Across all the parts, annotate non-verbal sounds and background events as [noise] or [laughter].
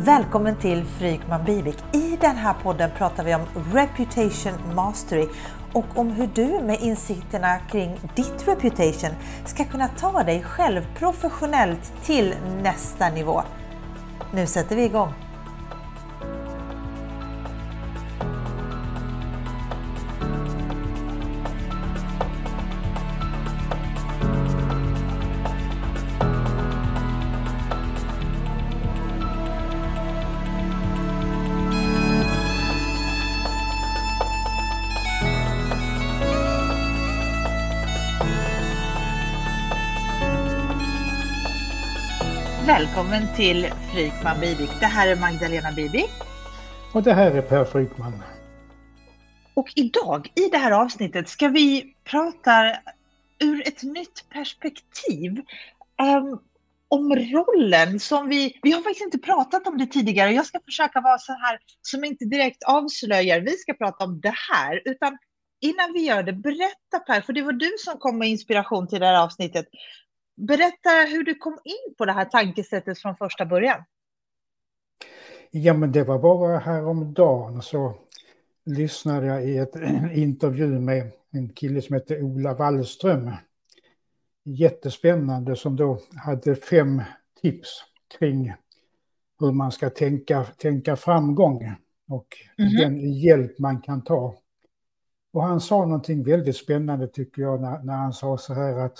Välkommen till Frykman Bivik. I den här podden pratar vi om Reputation Mastery och om hur du med insikterna kring ditt reputation ska kunna ta dig själv professionellt till nästa nivå. Nu sätter vi igång! Välkommen till Frykman Bibik. Det här är Magdalena Bibik. Och det här är Per Frykman. Och idag i det här avsnittet ska vi prata ur ett nytt perspektiv. Um, om rollen som vi, vi har faktiskt inte pratat om det tidigare. Jag ska försöka vara så här som inte direkt avslöjar, vi ska prata om det här, utan innan vi gör det, berätta Per, för det var du som kom med inspiration till det här avsnittet. Berätta hur du kom in på det här tankesättet från första början. Ja, men det var bara häromdagen så lyssnade jag i ett [clears throat] intervju med en kille som heter Ola Wallström. Jättespännande som då hade fem tips kring hur man ska tänka, tänka framgång och mm -hmm. den hjälp man kan ta. Och han sa någonting väldigt spännande tycker jag när, när han sa så här att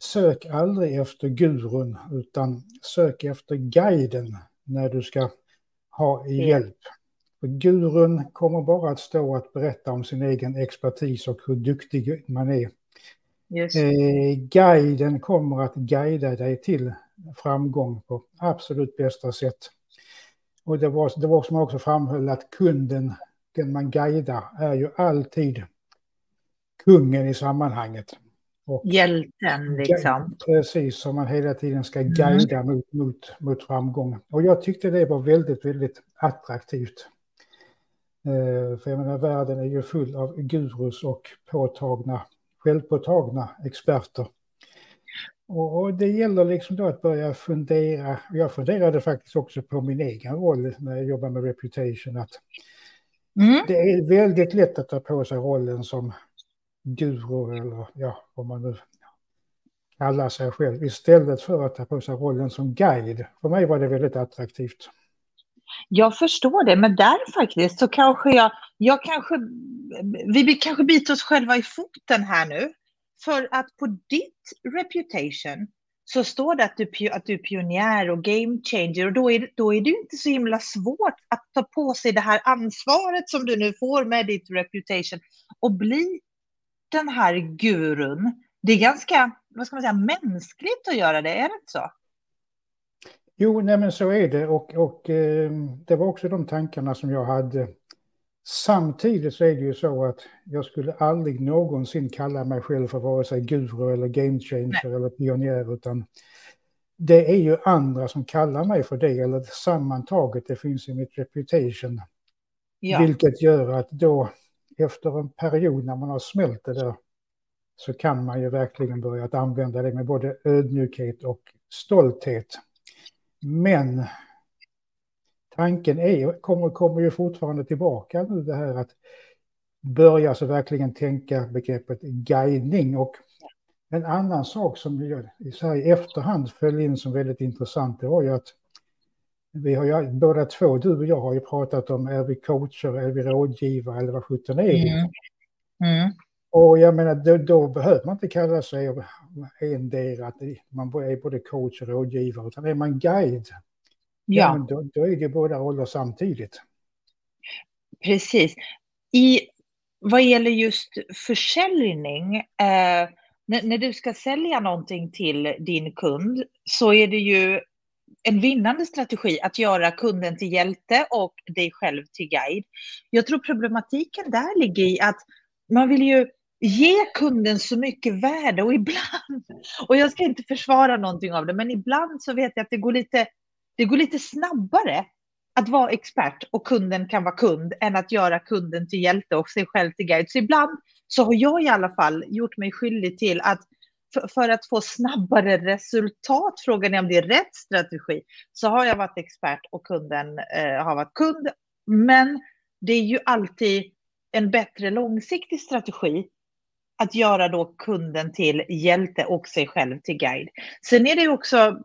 sök aldrig efter gurun utan sök efter guiden när du ska ha hjälp. För gurun kommer bara att stå att berätta om sin egen expertis och hur duktig man är. Eh, guiden kommer att guida dig till framgång på absolut bästa sätt. Och det var, det var som jag också framhöll att kunden, den man guidar, är ju alltid kungen i sammanhanget. Och Hjälten liksom. Precis, som man hela tiden ska mm. guida mm. mot, mot, mot framgång. Och jag tyckte det var väldigt, väldigt attraktivt. Eh, för jag menar, världen är ju full av gurus och påtagna, självpåtagna experter. Och, och det gäller liksom då att börja fundera. Jag funderade faktiskt också på min egen roll när jag jobbar med reputation. Att mm. Det är väldigt lätt att ta på sig rollen som guru eller ja, vad man nu kallar sig själv istället för att ta på sig rollen som guide. För mig var det väldigt attraktivt. Jag förstår det, men där faktiskt så kanske jag, jag kanske, vi kanske biter oss själva i foten här nu. För att på ditt reputation så står det att du, att du är pionjär och game changer och då är, då är det inte så himla svårt att ta på sig det här ansvaret som du nu får med ditt reputation och bli den här gurun. Det är ganska, vad ska man säga, mänskligt att göra det, är det inte så? Jo, nej men så är det och, och eh, det var också de tankarna som jag hade. Samtidigt så är det ju så att jag skulle aldrig någonsin kalla mig själv för vare sig guru eller game changer nej. eller pionjär utan det är ju andra som kallar mig för det eller sammantaget det finns i mitt reputation. Ja. Vilket gör att då efter en period när man har smält det där så kan man ju verkligen börja att använda det med både ödmjukhet och stolthet. Men tanken är, kommer, kommer ju fortfarande tillbaka nu det här att börja så verkligen tänka begreppet guidning och en annan sak som jag i efterhand föll in som väldigt intressant det var ju att vi har ju båda två, du och jag har ju pratat om är vi coacher, är vi rådgivare eller vad sjutton är vi? Mm. Mm. Och jag menar, då, då, behöver man inte kalla sig endera, att man är både coach och rådgivare, utan är man guide, ja. då, då, är det båda roller samtidigt. Precis. I, vad gäller just försäljning, eh, när, när, du ska sälja någonting till din kund så är det ju en vinnande strategi att göra kunden till hjälte och dig själv till guide. Jag tror problematiken där ligger i att man vill ju ge kunden så mycket värde och [laughs] ibland, och jag ska inte försvara någonting av det, men ibland så vet jag att det går lite, det går lite snabbare att vara expert och kunden kan vara kund än att göra kunden till hjälte och sig själv till guide. Så ibland så har jag i alla fall gjort mig skyldig till att för, för, att få snabbare resultat, frågan är om det är rätt strategi, så har jag varit expert och kunden eh, har varit kund. Men det är ju alltid en bättre långsiktig strategi att göra då kunden till hjälte och sig själv till guide. Sen är det också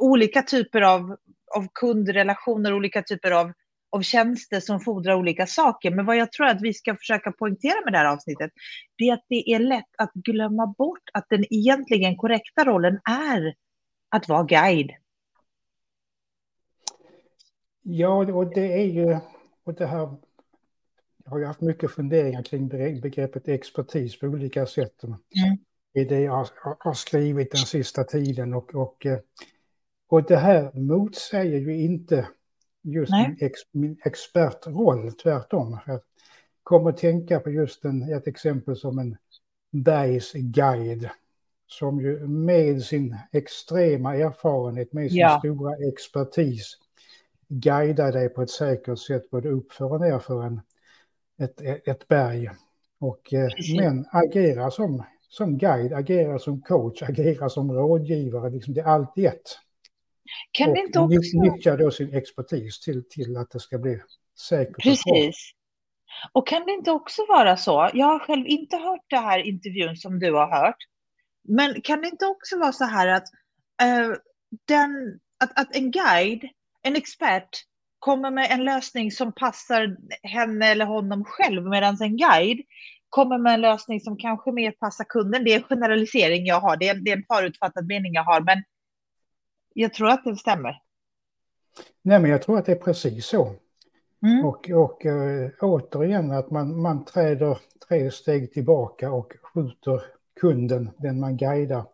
olika typer av, av kundrelationer, olika typer av, av tjänster som fordrar olika saker. Men vad jag tror att vi ska försöka poängtera med det här avsnittet, det är att det är lätt att glömma bort att den egentligen korrekta rollen är att vara guide. Ja, och det är ju, och det här jag har ju haft mycket funderingar kring begreppet expertis på olika sätt. Mm. I det jag har skrivit den sista tiden och, och, och det här motsäger ju inte just min, ex, min expertroll, tvärtom. Jag kommer att tänka på just en, ett exempel som en bergsguide som ju med sin extrema erfarenhet, med sin ja. stora expertis guidar dig på ett säkert sätt både uppför och nerför en ett, ett berg. Och, eh, men agerar som, som guide, agerar som coach, agerar som rådgivare. Liksom det är allt i ett. Kan och inte också... nyttjar då sin expertis till, till att det ska bli säkert. Precis. Och, och kan det inte också vara så, jag har själv inte hört det här intervjun som du har hört, men kan det inte också vara så här att, uh, den, att, att en guide, en expert, kommer med en lösning som passar henne eller honom själv, medan en guide kommer med en lösning som kanske mer passar kunden. Det är en generalisering jag har, det är, det är en förutfattad mening jag har, men jag tror att det stämmer. Nej, men jag tror att det är precis så. Mm. Och, och äh, återigen att man, man träder tre steg tillbaka och skjuter kunden, den man guidar,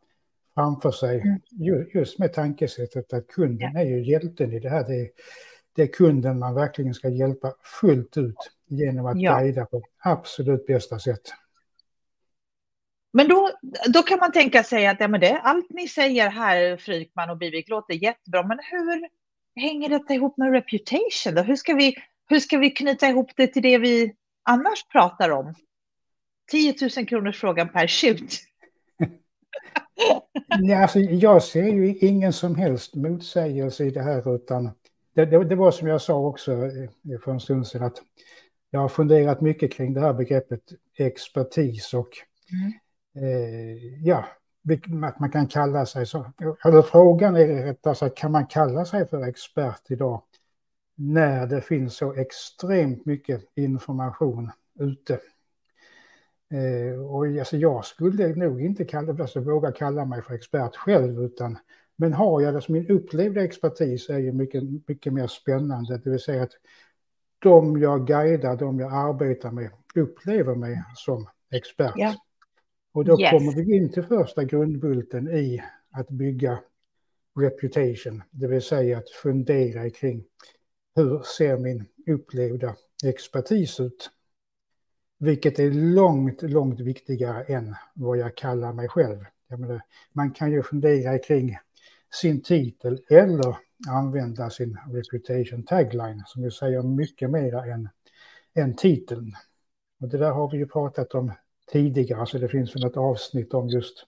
framför sig. Mm. Just med tankesättet att kunden ja. är ju hjälten i det här. Det är, det är kunden man verkligen ska hjälpa fullt ut genom att ja. guida på absolut bästa sätt. Men då, då kan man tänka sig att ja, men det, allt ni säger här, Frykman och Bivik, låter jättebra, men hur hänger detta ihop med reputation? Då? Hur, ska vi, hur ska vi knyta ihop det till det vi annars pratar om? 10 000 kronors frågan per shoot. [laughs] ja, alltså, jag ser ju ingen som helst motsägelse i det här, utan det, det, det, var som jag sa också för en stund sedan att jag har funderat mycket kring det här begreppet expertis och mm eh, ja, att man kan kalla sig så. Eller frågan är rättare sagt, kan man kalla sig för expert idag när det finns så extremt mycket information ute? Eh, och alltså, jag skulle nog inte kalla, alltså, våga kalla mig för expert själv, utan men har jag det som min upplevda expertis är ju mycket, mycket mer spännande. Det vill säga att de jag guidar, de jag arbetar med, upplever mig som expert. Yeah. Och då yes. kommer vi in till första grundbulten i att bygga reputation, det vill säga att fundera kring hur ser min upplevda expertis ut? Vilket är långt, långt viktigare än vad jag kallar mig själv. Menar, man kan ju fundera kring sin titel eller använda sin reputation tagline som ju säger mycket mer än, än titeln. Och det där har vi ju pratat om tidigare, så det finns väl ett avsnitt om just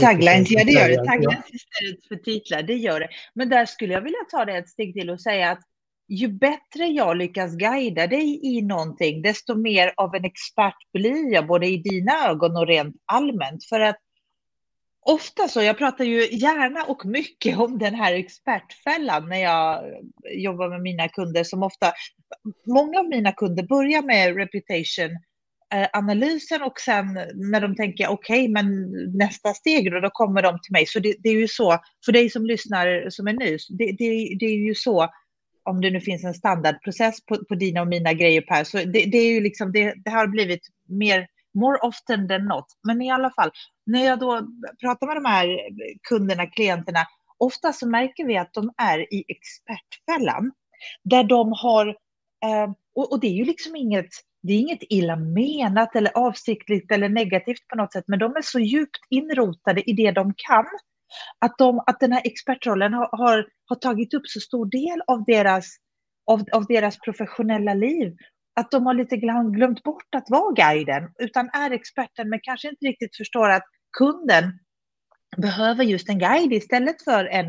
Taglines, ja det gör det. Taglines istället för titlar, det gör det. Men där skulle jag vilja ta det ett steg till och säga att ju bättre jag lyckas guida dig i någonting, desto mer av en expert blir jag, både i dina ögon och rent allmänt. För att ofta så, jag pratar ju gärna och mycket om den här expertfällan när jag jobbar med mina kunder som ofta, många av mina kunder börjar med reputation Eh, analysen och sen när de tänker okej, okay, men nästa steg då, då kommer de till mig. Så det, det, är ju så, för dig som lyssnar som är ny, det, det, det, är ju så, om det nu finns en standardprocess på, på dina och mina grejer Per, så det, det är ju liksom, det, det har blivit mer more often than not. Men i alla fall, när jag då pratar med de här kunderna, klienterna, ofta så märker vi att de är i expertfällan. Där de har, eh, och, och, det är ju liksom inget, det är inget illa menat eller avsiktligt eller negativt på något sätt, men de är så djupt inrotade i det de kan, att, de, att den här expertrollen har, har, har tagit upp så stor del av deras, av, av deras professionella liv att de har lite glömt bort att vara guiden, utan är experten, men kanske inte riktigt förstår att kunden behöver just en guide istället för en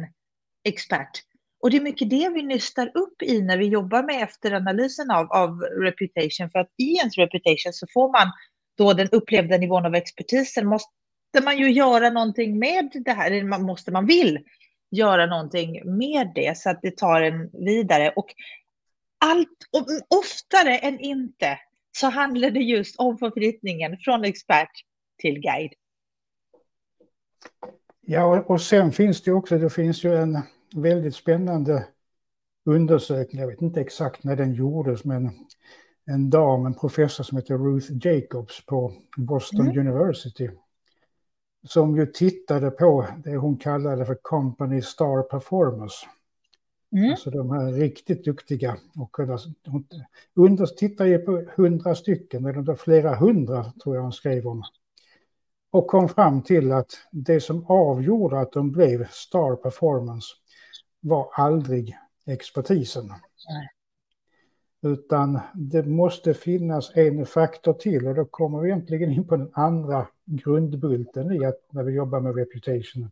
expert. Och det är mycket det vi nystar upp i när vi jobbar med efteranalysen av, av reputation. För att i ens reputation så får man då den upplevda nivån av expertisen. Måste man ju göra någonting med det här, eller måste man vill göra någonting med det så att det tar en vidare. Och allt, oftare än inte så handlar det just om förflyttningen från expert till guide. Ja, och sen finns det också, det finns ju en väldigt spännande undersökning, jag vet inte exakt när den gjordes, men en dam, en professor som heter Ruth Jacobs på Boston mm. University, som ju tittade på det hon kallade för Company Star Performers. Mm. Alltså de här riktigt duktiga. Och under, tittar ju på hundra stycken, eller flera hundra tror jag hon skrev om. Och kom fram till att det som avgjorde att de blev star performance var aldrig expertisen. Nej. Utan det måste finnas en faktor till och då kommer vi egentligen in på den andra grundbulten i att när vi jobbar med reputation.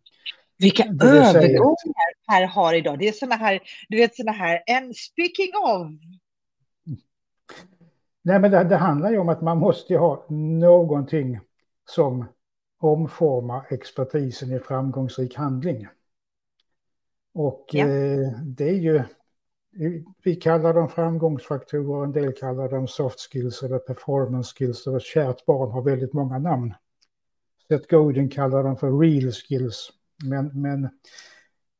Vilka övergångar här har idag. Det är sådana här, du vet sådana här, en speaking of. Nej men det, det handlar ju om att man måste ha någonting som omformar expertisen i framgångsrik handling. Och ja. eh, det är ju, vi kallar dem framgångsfaktorer, en del kallar dem soft skills eller performance skills. Och kärt barn har väldigt många namn. Seth Godin kallar dem för real skills. Men, men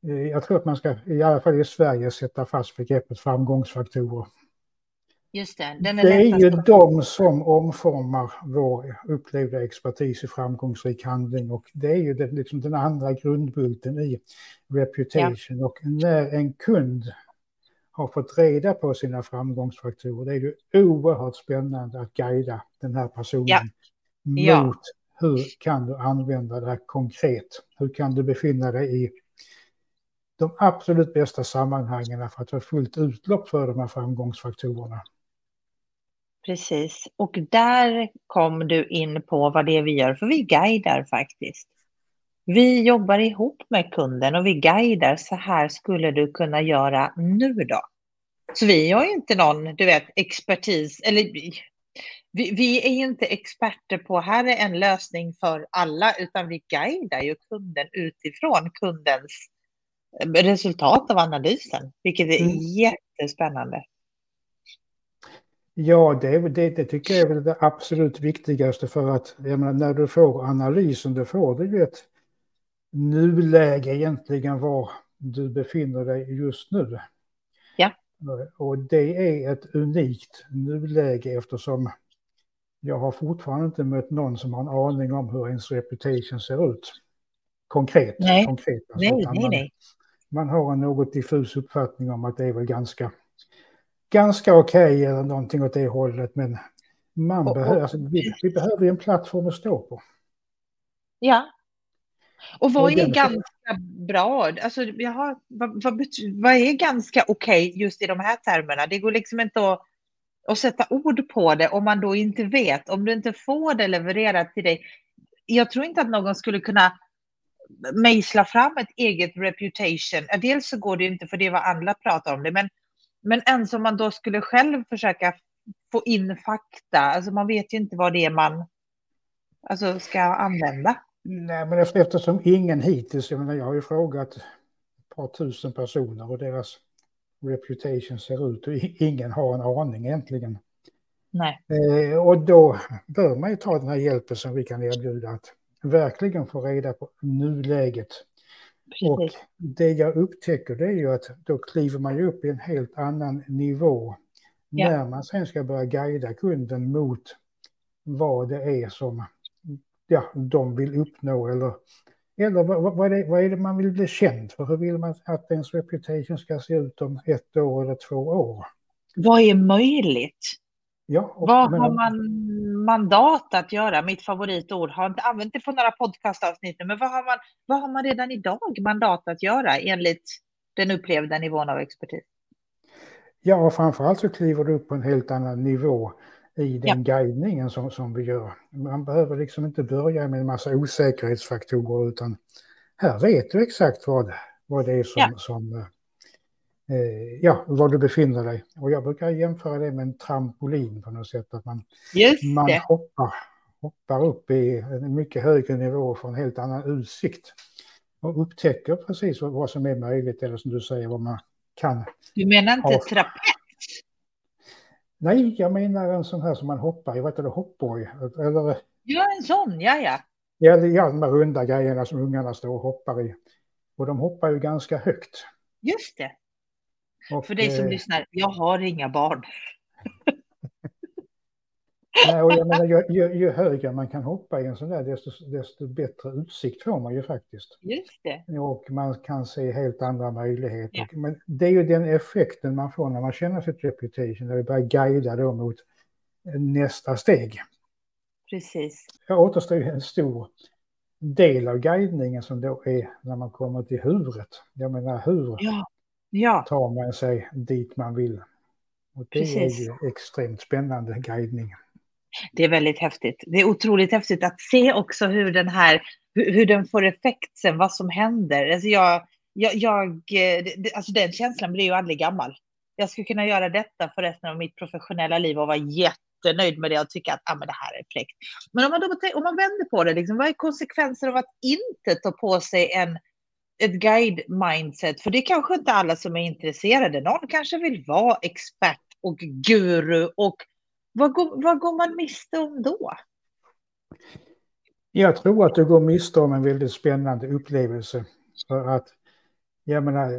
eh, jag tror att man ska, i alla fall i Sverige, sätta fast begreppet framgångsfaktorer. Just det. är, det är ju de som omformar vår upplevda expertis i framgångsrik handling och det är ju det, liksom den andra grundbulten i reputation. Ja. Och när en kund har fått reda på sina framgångsfaktorer, det är ju oerhört spännande att guida den här personen ja. Ja. mot hur kan du använda det här konkret? Hur kan du befinna dig i de absolut bästa sammanhangen för att få fullt utlopp för de här framgångsfaktorerna? Precis, och där kom du in på vad det är vi gör, för vi guidar faktiskt. Vi jobbar ihop med kunden och vi guidar, så här skulle du kunna göra nu då. Så vi har ju inte någon, du vet, expertis, eller vi, vi är ju inte experter på, här är en lösning för alla, utan vi guidar ju kunden utifrån kundens resultat av analysen, vilket är mm. jättespännande. Ja, det, det, det, tycker jag är det absolut viktigaste för att menar, när du får analysen, då får du ju ett nuläge egentligen var du befinner dig just nu. Ja. Och det är ett unikt nuläge eftersom jag har fortfarande inte mött någon som har en aning om hur ens reputation ser ut. Konkret. Nej, konkret, alltså, nej, nej, nej. Man har en något diffus uppfattning om att det är väl ganska ganska okej okay, eller någonting åt det hållet. Men man och, behöver, alltså, vi, vi, behöver en plattform att stå på. Ja. Och vad och är ganska bra? Alltså, har, vad, vad, vad, är ganska okej okay just i de här termerna? Det går liksom inte att, att sätta ord på det om man då inte vet, om du inte får det levererat till dig. Jag tror inte att någon skulle kunna mejsla fram ett eget reputation. Dels så går det inte för det är vad andra pratar om det, men men ens om man då skulle själv försöka få in fakta, alltså man vet ju inte vad det är man alltså, ska använda. Nej, men eftersom ingen hittills, jag menar jag har ju frågat ett par tusen personer och deras reputation ser ut och ingen har en aning egentligen. Nej. Eh, och då bör man ju ta den här hjälpen som vi kan erbjuda att verkligen få reda på nuläget och det jag upptäcker det är ju att då kliver man ju upp i en helt annan nivå. Ja. När man sen ska börja guida kunden mot vad det är som ja, de vill uppnå eller, eller vad, vad, är det, vad är det man vill bli känd för? Hur vill man att ens reputation ska se ut om ett år eller två år? Vad är möjligt? Ja, Vad har man mandat att göra? Mitt favoritord, har inte använt det på några podcastavsnitt men vad har, man, vad har man redan idag mandat att göra enligt den upplevda nivån av expertis? Ja, framförallt så kliver du upp på en helt annan nivå i den ja. guidningen som, som vi gör. Man behöver liksom inte börja med en massa osäkerhetsfaktorer utan här vet du exakt vad, vad det är som, ja. som eh, ja, var du befinner dig. Och jag brukar jämföra det med en trampolin på något sätt, att man, man hoppar, hoppar upp i en mycket högre nivå får en helt annan utsikt. Och upptäcker precis vad som är möjligt, eller som du säger, vad man kan. Du menar inte ha. trapets? Nej, jag menar en sån här som man hoppar i, vad heter det, hoppborg? Eller... Ja, en sån, ja, ja. Ja, ja, de här runda grejerna som ungarna står och hoppar i. Och de hoppar ju ganska högt. Just det. Och, För dig som eh, lyssnar, jag har inga barn. [laughs] Nej, och jag menar, ju, ju, ju, högre man kan hoppa i en sån där, desto, desto bättre utsikt får man ju faktiskt. Just det. Och man kan se helt andra möjligheter. Ja. Men det är ju den effekten man får när man känner sitt reputation, när vi börjar guida då mot nästa steg. Precis. Det återstår ju en stor del av guidningen som då är när man kommer till huvudet. Jag menar hur ja. Ja. tar man sig dit man vill. Och det Precis. är ju extremt spännande guidning. Det är väldigt häftigt. Det är otroligt häftigt att se också hur den här, hur, hur den får effekt sen, vad som händer. Alltså jag, jag, jag alltså den känslan blir ju aldrig gammal. Jag skulle kunna göra detta för resten av mitt professionella liv och vara jättenöjd med det och tycka att ah, men det här är fräckt. Men om man, då, om man vänder på det, liksom, vad är konsekvenser av att inte ta på sig en, ett guide-mindset? För det är kanske inte alla som är intresserade. Någon kanske vill vara expert och guru och vad går, vad går man miste om då? Jag tror att du går miste om en väldigt spännande upplevelse. För att, jag menar,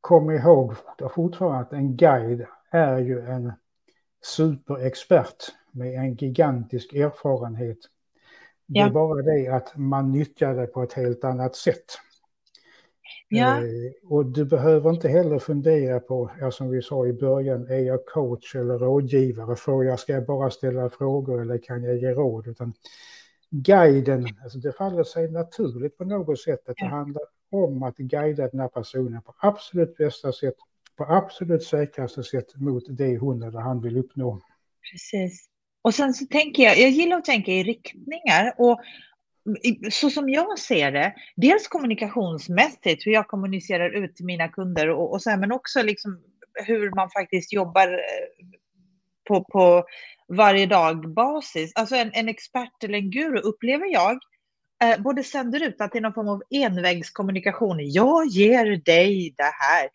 kom ihåg fortfarande att en guide är ju en superexpert med en gigantisk erfarenhet. Ja. Det är bara det att man nyttjar det på ett helt annat sätt. Ja. Eh, och du behöver inte heller fundera på, ja, som vi sa i början, är jag coach eller rådgivare? Får jag, ska jag bara ställa frågor eller kan jag ge råd? Utan guiden, alltså det faller sig naturligt på något sätt att det handlar om att guida den här personen på absolut bästa sätt, på absolut säkraste sätt mot det hon eller han vill uppnå. Precis. Och sen så tänker jag, jag gillar att tänka i riktningar och så som jag ser det, dels kommunikationsmässigt, hur jag kommunicerar ut till mina kunder och, och så här, men också liksom hur man faktiskt jobbar eh, på, på varje dag basis. Alltså en, en expert eller en guru upplever jag eh, både sänder ut att det är någon form av envägskommunikation. Jag ger dig det här.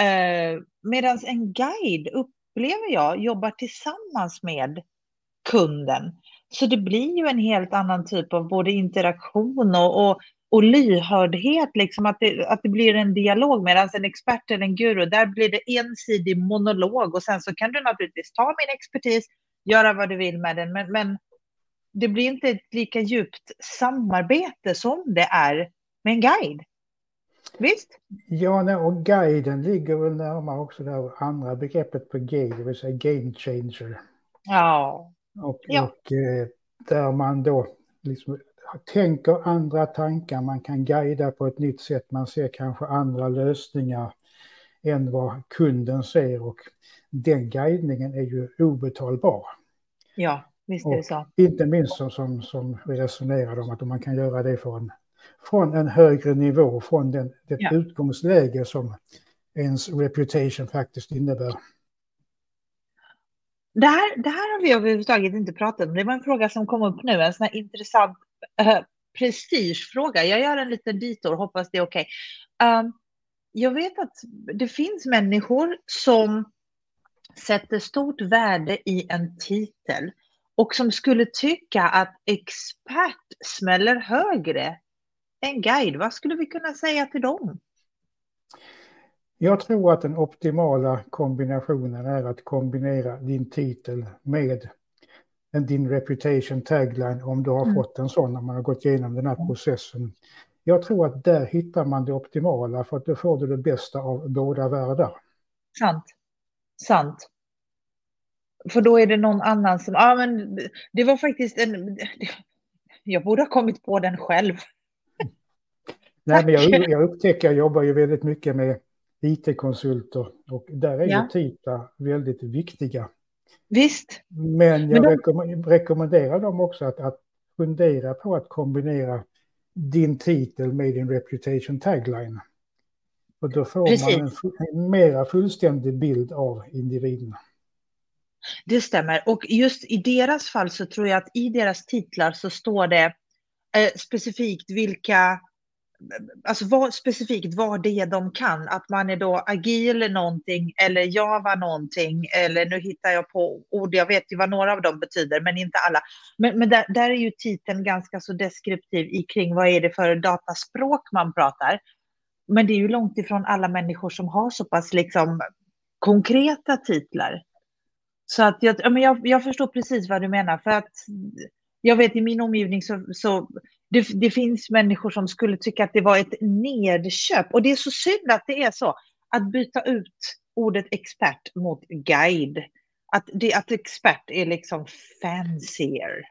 Eh, Medan en guide upplever jag jobbar tillsammans med kunden. Så det blir ju en helt annan typ av både interaktion och, och, och lyhördhet, liksom att det, att det blir en dialog. Medan en expert eller en guru, där blir det ensidig monolog och sen så kan du naturligtvis ta min expertis, göra vad du vill med den, men, men det blir inte ett lika djupt samarbete som det är med en guide. Visst? Ja, och guiden ligger väl närmare också det andra begreppet på G, det vill säga game changer. Ja. Och, ja. och eh, där man då liksom tänker andra tankar, man kan guida på ett nytt sätt, man ser kanske andra lösningar än vad kunden ser och den guidningen är ju obetalbar. Ja, visst är det så. Inte minst som, som, som vi resonerade om att man kan göra det från, från en högre nivå, från den, det ja. utgångsläge som ens reputation faktiskt innebär. Det här, det här har vi överhuvudtaget inte pratat om. Det var en fråga som kom upp nu, en sån här intressant äh, prestigefråga. Jag gör en liten ditor, hoppas det är okej. Okay. Um, jag vet att det finns människor som sätter stort värde i en titel och som skulle tycka att expert smäller högre än guide. Vad skulle vi kunna säga till dem? Jag tror att den optimala kombinationen är att kombinera din titel med din reputation tagline om du har mm. fått en sån när man har gått igenom den här processen. Jag tror att där hittar man det optimala för att då får du det bästa av båda världar. Sant. Sant. För då är det någon annan som, ja ah, men det var faktiskt en, jag borde ha kommit på den själv. Nej, men jag, jag upptäcker, jag jobbar ju väldigt mycket med IT-konsulter och där är ja. ju titlar väldigt viktiga. Visst. Men jag Men de... rekommenderar dem också att, att fundera på att kombinera din titel med din reputation tagline. Och då får Precis. man en, en mera fullständig bild av individen. Det stämmer. Och just i deras fall så tror jag att i deras titlar så står det eh, specifikt vilka, alltså vad, specifikt vad det är de kan. Att man är då agil någonting eller java någonting eller nu hittar jag på ord, jag vet ju vad några av dem betyder men inte alla. Men, men där, där är ju titeln ganska så deskriptiv i kring vad är det för dataspråk man pratar. Men det är ju långt ifrån alla människor som har så pass liksom konkreta titlar. Så att jag, men jag, jag förstår precis vad du menar. För att jag vet i min omgivning så, så det, det, finns människor som skulle tycka att det var ett nedköp. Och det är så synd att det är så. Att byta ut ordet expert mot guide. Att, det, att expert är liksom fancier.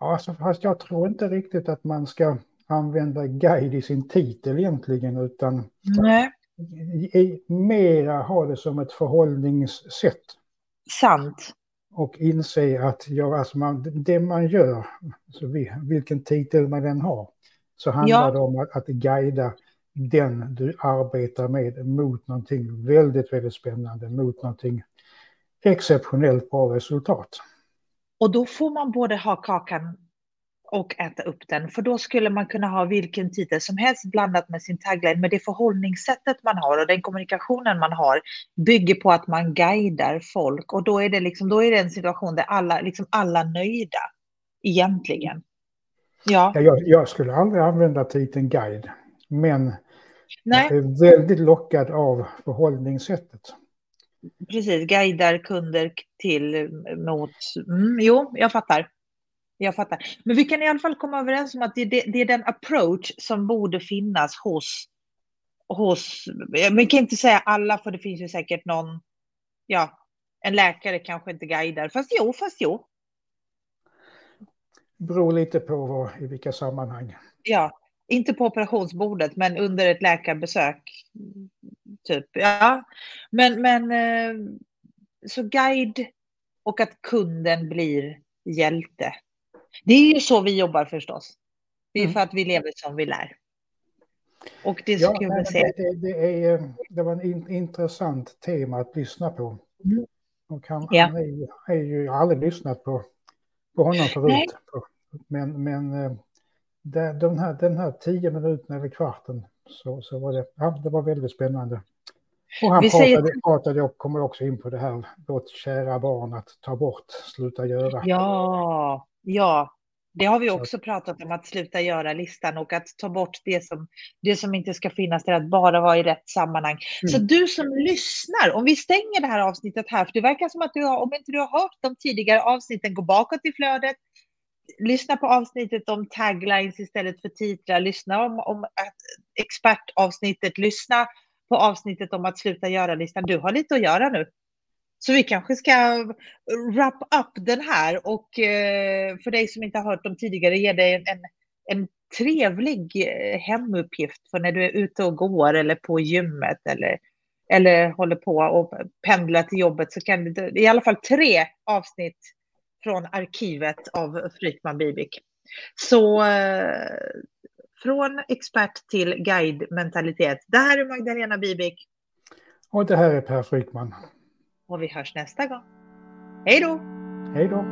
Ja, alltså, fast jag tror inte riktigt att man ska använda guide i sin titel egentligen, utan Nej. mera ha det som ett förhållningssätt. Sant. Och inse att ja, alltså man, det man gör, så vi, vilken titel man än har, så handlar ja. det om att, att guida den du arbetar med mot någonting väldigt, väldigt spännande, mot någonting exceptionellt bra resultat. Och då får man både ha kakan och äta upp den. För då skulle man kunna ha vilken titel som helst blandat med sin tagline. Men det förhållningssättet man har och den kommunikationen man har bygger på att man guidar folk. Och då är det, liksom, då är det en situation där alla, liksom alla nöjda egentligen. Ja. ja jag, jag, skulle aldrig använda titeln guide. Men Nej. jag är väldigt lockad av förhållningssättet. Precis, guidar kunder till mot... Mm, jo, jag fattar. Jag fattar. Men vi kan i alla fall komma överens om att det, det, det är den approach som borde finnas hos, hos, vi kan inte säga alla för det finns ju säkert någon, ja, en läkare kanske inte guidar, fast jo, fast jo. Beror lite på vad, i vilka sammanhang. Ja, inte på operationsbordet, men under ett läkarbesök. Typ, ja. Men, men eh, så guide och att kunden blir hjälte. Det är ju så vi jobbar förstås. Det är mm. för att vi lever som vi lär. Och det ja, nej, se. Det, det, är, det var en intressant tema att lyssna på. Mm. Och han, ja. han är, ju, är ju, jag har aldrig lyssnat på, på honom förut. Nej. Men, men eh, det, den, här, den här tio minuterna eller kvarten så, så var det, ja, det var väldigt spännande. Och han pratade, säger... pratade och kommer också in på det här, vårt kära barn att ta bort, sluta göra. Ja, Ja, det har vi också pratat om, att sluta göra-listan och att ta bort det som, det som inte ska finnas där, att bara vara i rätt sammanhang. Mm. Så du som lyssnar, om vi stänger det här avsnittet här, för det verkar som att du har, om inte du har hört de tidigare avsnitten, gå bakåt i flödet, lyssna på avsnittet om taglines istället för titlar, lyssna om, om expertavsnittet, lyssna på avsnittet om att sluta göra-listan. Du har lite att göra nu. Så vi kanske ska wrap up den här och eh, för dig som inte har hört dem tidigare ge dig en, en trevlig eh, hemuppgift för när du är ute och går eller på gymmet eller, eller håller på och pendlar till jobbet så kan du i alla fall tre avsnitt från arkivet av Frykman Bibik. Så eh, från expert till guide-mentalitet. Det här är Magdalena Bibik. Och det här är Per Frykman och vi hörs nästa gång. Hej då! Hej då!